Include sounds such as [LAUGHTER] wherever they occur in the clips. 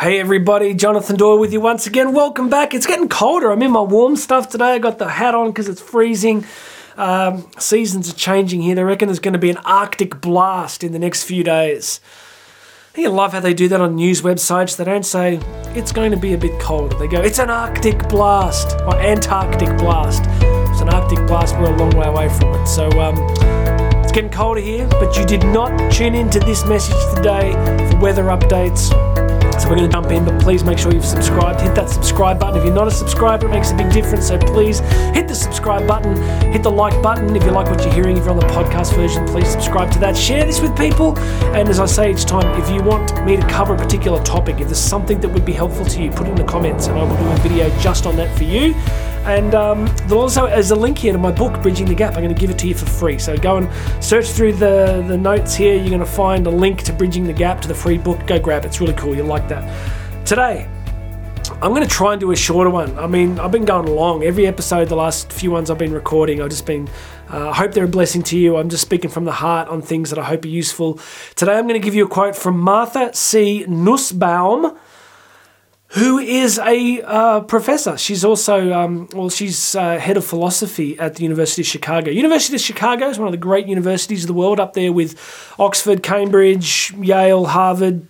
Hey everybody, Jonathan Doyle with you once again. Welcome back. It's getting colder. I'm in my warm stuff today. I got the hat on because it's freezing. Um, seasons are changing here. They reckon there's going to be an Arctic blast in the next few days. I love how they do that on news websites. They don't say it's going to be a bit colder. They go, it's an Arctic blast or Antarctic blast. It's an Arctic blast. We're a long way away from it. So um, it's getting colder here, but you did not tune into this message today for weather updates we're going to jump in, but please make sure you've subscribed. Hit that subscribe button. If you're not a subscriber, it makes a big difference. So please hit the subscribe button, hit the like button. If you like what you're hearing, if you're on the podcast version, please subscribe to that. Share this with people. And as I say each time, if you want me to cover a particular topic, if there's something that would be helpful to you, put it in the comments and I will do a video just on that for you. And um, there also is a link here to my book, Bridging the Gap. I'm going to give it to you for free. So go and search through the, the notes here. You're going to find a link to Bridging the Gap to the free book. Go grab it. It's really cool. You'll like that. Today, I'm going to try and do a shorter one. I mean, I've been going long. Every episode, the last few ones I've been recording, I've just been, uh, I hope they're a blessing to you. I'm just speaking from the heart on things that I hope are useful. Today, I'm going to give you a quote from Martha C. Nussbaum who is a uh, professor. She's also, um, well, she's uh, head of philosophy at the University of Chicago. University of Chicago is one of the great universities of the world, up there with Oxford, Cambridge, Yale, Harvard,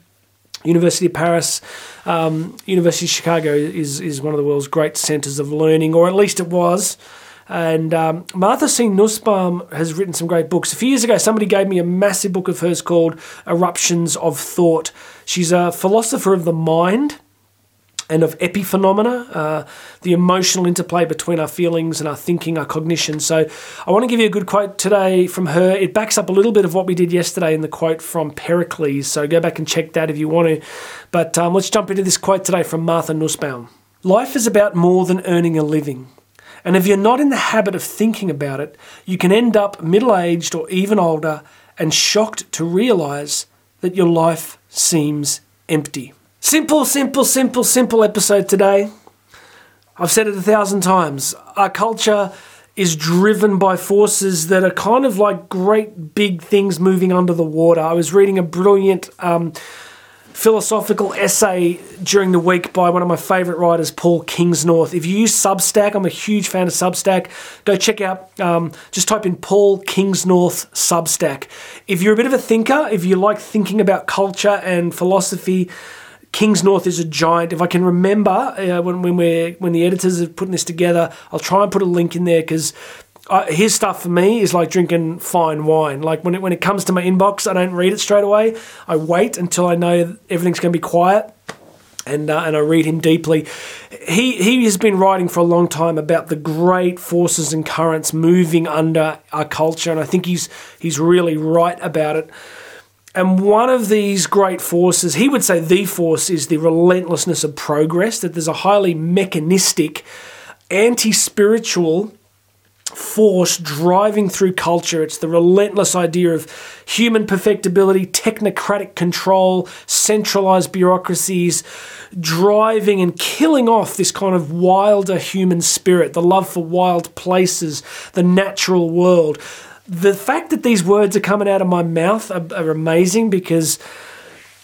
University of Paris. Um, University of Chicago is, is one of the world's great centres of learning, or at least it was. And um, Martha C. Nussbaum has written some great books. A few years ago, somebody gave me a massive book of hers called Eruptions of Thought. She's a philosopher of the mind and of epiphenomena, uh, the emotional interplay between our feelings and our thinking, our cognition. So, I want to give you a good quote today from her. It backs up a little bit of what we did yesterday in the quote from Pericles. So, go back and check that if you want to. But um, let's jump into this quote today from Martha Nussbaum. Life is about more than earning a living. And if you're not in the habit of thinking about it, you can end up middle aged or even older and shocked to realize that your life seems empty. Simple, simple, simple, simple episode today. I've said it a thousand times. Our culture is driven by forces that are kind of like great big things moving under the water. I was reading a brilliant um, philosophical essay during the week by one of my favourite writers, Paul Kingsnorth. If you use Substack, I'm a huge fan of Substack. Go check out, um, just type in Paul Kingsnorth Substack. If you're a bit of a thinker, if you like thinking about culture and philosophy, Kingsnorth is a giant. If I can remember uh, when when we when the editors are putting this together, I'll try and put a link in there because his stuff for me is like drinking fine wine. Like when it when it comes to my inbox, I don't read it straight away. I wait until I know everything's going to be quiet. And, uh, and I read him deeply. He he has been writing for a long time about the great forces and currents moving under our culture, and I think he's he's really right about it. And one of these great forces, he would say the force is the relentlessness of progress, that there's a highly mechanistic, anti spiritual force driving through culture. It's the relentless idea of human perfectibility, technocratic control, centralized bureaucracies, driving and killing off this kind of wilder human spirit, the love for wild places, the natural world the fact that these words are coming out of my mouth are, are amazing because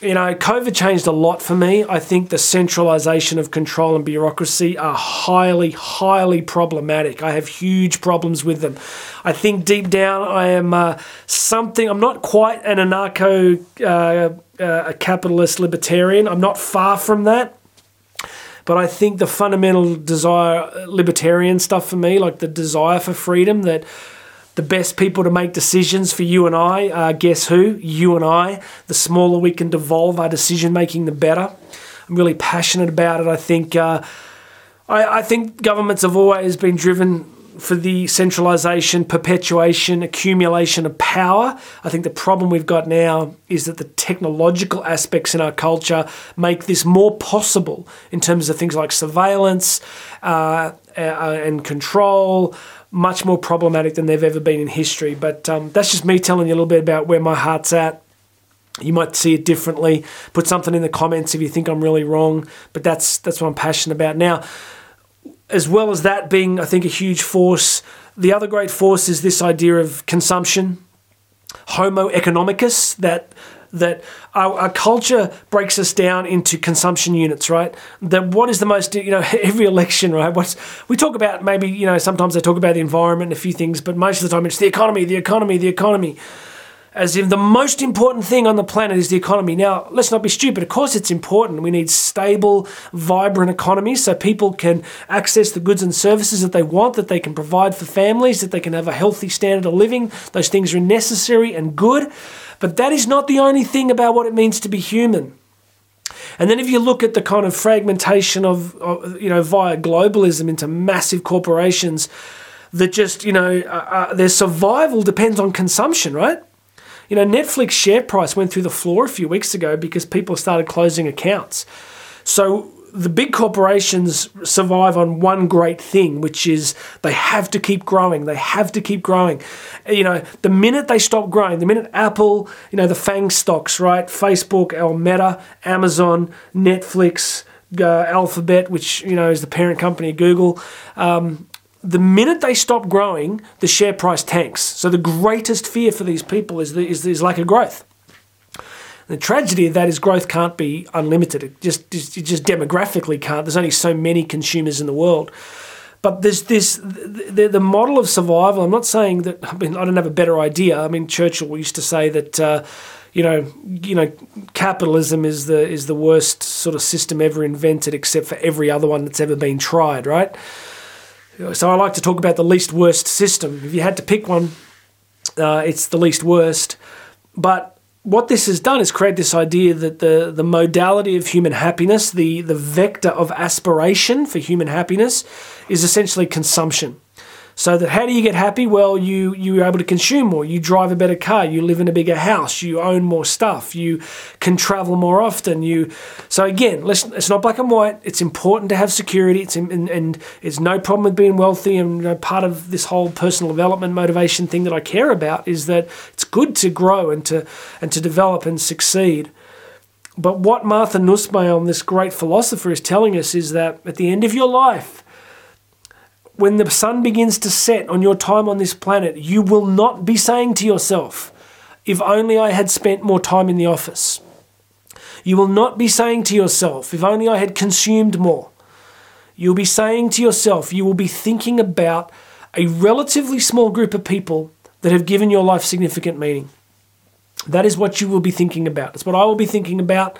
you know, COVID changed a lot for me. I think the centralization of control and bureaucracy are highly, highly problematic. I have huge problems with them. I think deep down I am uh, something, I'm not quite an anarcho uh, uh, capitalist libertarian. I'm not far from that. But I think the fundamental desire, libertarian stuff for me, like the desire for freedom, that the best people to make decisions for you and I are guess who? You and I. The smaller we can devolve our decision making, the better. I'm really passionate about it. I think uh, I, I think governments have always been driven for the centralisation, perpetuation, accumulation of power. I think the problem we've got now is that the technological aspects in our culture make this more possible in terms of things like surveillance uh, uh, and control, much more problematic than they've ever been in history. But um, that's just me telling you a little bit about where my heart's at. You might see it differently. Put something in the comments if you think I'm really wrong. But that's that's what I'm passionate about. Now, as well as that being, I think, a huge force, the other great force is this idea of consumption, Homo economicus, that that our, our, culture breaks us down into consumption units, right? That what is the most, you know, [LAUGHS] every election, right? What's we talk about maybe, you know, sometimes they talk about the environment and a few things, but most of the time it's the economy, the economy, the economy as if the most important thing on the planet is the economy. Now, let's not be stupid. Of course, it's important. We need stable, vibrant economies so people can access the goods and services that they want, that they can provide for families, that they can have a healthy standard of living. Those things are necessary and good. But that is not the only thing about what it means to be human. And then if you look at the kind of fragmentation of, of you know, via globalism into massive corporations that just, you know, uh, uh, their survival depends on consumption, right? You know, Netflix share price went through the floor a few weeks ago because people started closing accounts. So the big corporations survive on one great thing, which is they have to keep growing. They have to keep growing. You know, the minute they stop growing, the minute Apple, you know, the FANG stocks, right? Facebook, El Meta, Amazon, Netflix, uh, Alphabet, which, you know, is the parent company of Google, um, the minute they stop growing, the share price tanks. So the greatest fear for these people is, the, is, is lack of growth. The tragedy of that is growth can't be unlimited. It just, just, it just demographically can't. There's only so many consumers in the world. But there's this the, the model of survival. I'm not saying that. I mean, I don't have a better idea. I mean, Churchill used to say that. Uh, you know, you know, capitalism is the is the worst sort of system ever invented, except for every other one that's ever been tried. Right? So I like to talk about the least worst system. If you had to pick one, uh, it's the least worst. But what this has done is create this idea that the, the modality of human happiness, the, the vector of aspiration for human happiness, is essentially consumption. So that how do you get happy? Well, you you're able to consume more. You drive a better car. You live in a bigger house. You own more stuff. You can travel more often. You so again, listen, it's not black and white. It's important to have security. It's and, and it's no problem with being wealthy. And you know, part of this whole personal development motivation thing that I care about is that it's good to grow and to and to develop and succeed. But what Martha Nussbaum, this great philosopher, is telling us is that at the end of your life when the sun begins to set on your time on this planet, you will not be saying to yourself, if only I had spent more time in the office. You will not be saying to yourself, if only I had consumed more. You'll be saying to yourself, you will be thinking about a relatively small group of people that have given your life significant meaning. That is what you will be thinking about. It's what I will be thinking about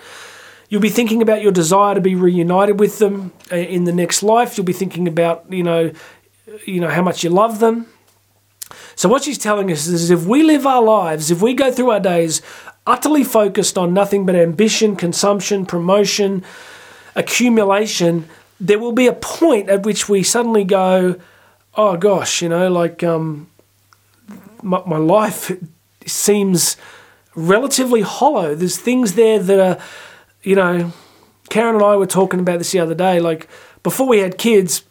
You'll be thinking about your desire to be reunited with them uh, in the next life. You'll be thinking about, you know, you know how much you love them. So what she's telling us is if we live our lives, if we go through our days utterly focused on nothing but ambition, consumption, promotion, accumulation, there will be a point at which we suddenly go, oh gosh, you know, like um, my, my life [LAUGHS] seems relatively hollow. There's things there that are you know, Karen and I were talking about this the other day. Like before we had kids,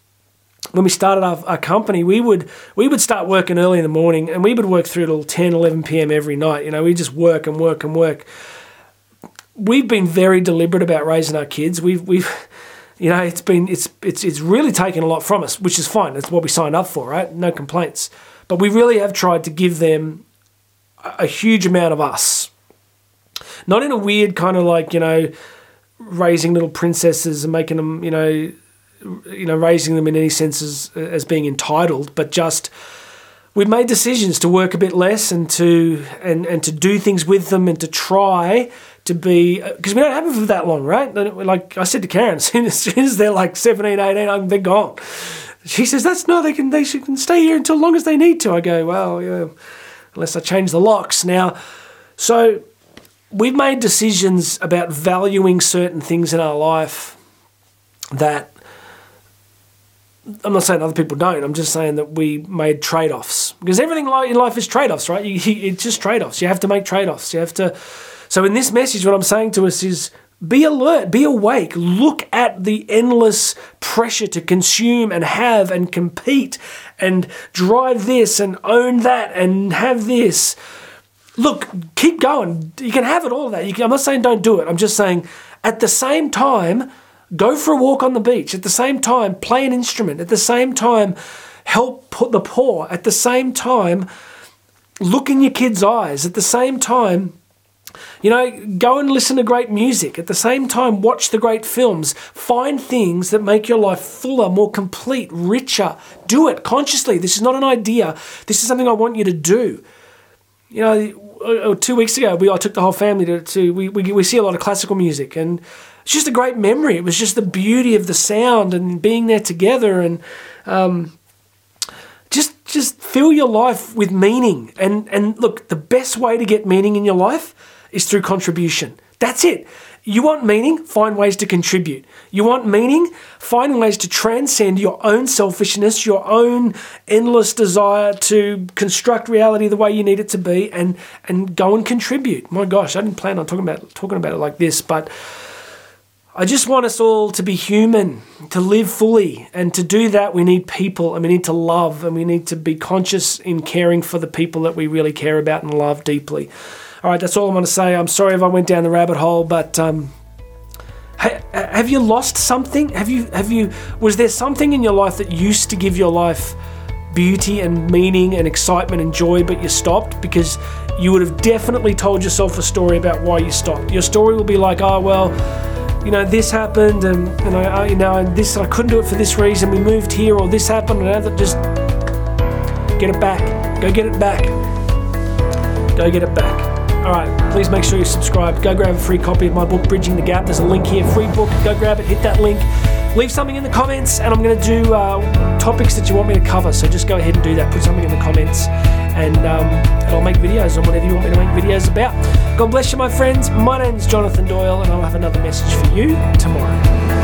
when we started our, our, company, we would we would start working early in the morning and we would work through till 10, 11 p.m. every night. You know, we just work and work and work. We've been very deliberate about raising our kids. We've we've [LAUGHS] you know, it's been it's it's it's really taken a lot from us, which is fine. That's what we signed up for, right? No complaints. But we really have tried to give them a, a huge amount of us not in a weird kind of like you know raising little princesses and making them you know you know raising them in any sense as, as being entitled, but just we've made decisions to work a bit less and to and and to do things with them and to try to be uh, because we don't have them for that long, right? Like I said to Karen, [LAUGHS] as soon as, soon as they're like 17, 18, I'm, they're gone. She says that's no, they can they can stay here until long as they need to. I go well, yeah, unless I change the locks now. So we've made decisions about valuing certain things in our life that I'm not saying other people don't. I'm just saying that we made trade offs because everything in life is trade offs, right? You, it's just trade offs. You have to make trade offs. You have to. So in this message, what I'm saying to us is be alert, be awake, look at the endless pressure to consume and have and compete and drive this and own that and have this look, keep going. You can have it all that. Can, I'm not saying don't do it. I'm just saying at the same time, go for a walk on the beach. At the same time, play an instrument. At the same time, help put the poor. At the same time, look in your kids' eyes. At the same time, You know, go and listen to great music. At the same time, watch the great films. Find things that make your life fuller, more complete, richer. Do it consciously. This is not an idea. This is something I want you to do. You know, uh, uh, two weeks ago, we I took the whole family to, to we, we, we see a lot of classical music, and it's just a great memory. It was just the beauty of the sound and being there together, and um, just just fill your life with meaning. And and look, the best way to get meaning in your life is through contribution. That's it. You want meaning? Find ways to contribute. You want meaning? Find ways to transcend your own selfishness, your own endless desire to construct reality the way you need it to be, and and go and contribute. My gosh, I didn't plan on talking about talking about it like this, but I just want us all to be human, to live fully, and to do that we need people, and we need to love, and we need to be conscious in caring for the people that we really care about and love deeply. All right, that's all I'm going to say. I'm sorry if I went down the rabbit hole, but um, ha- have you lost something? Have you have you was there something in your life that used to give your life beauty and meaning and excitement and joy, but you stopped because you would have definitely told yourself a story about why you stopped. Your story will be like, oh well, you know, this happened, and, and I, you know, and this I couldn't do it for this reason. We moved here, or this happened, and that just get it back. Go get it back. Go get it back. All right, please make sure you subscribe. Go grab a free copy of my book, Bridging the Gap. There's a link here, free book. Go grab it, hit that link. Leave something in the comments, and I'm going to do uh, topics that you want me to cover. So just go ahead and do that. Put something in the comments, and, um, and I'll make videos on whatever you want me to make videos about. God bless you, my friends. My name is Jonathan Doyle, and I'll have another message for you tomorrow.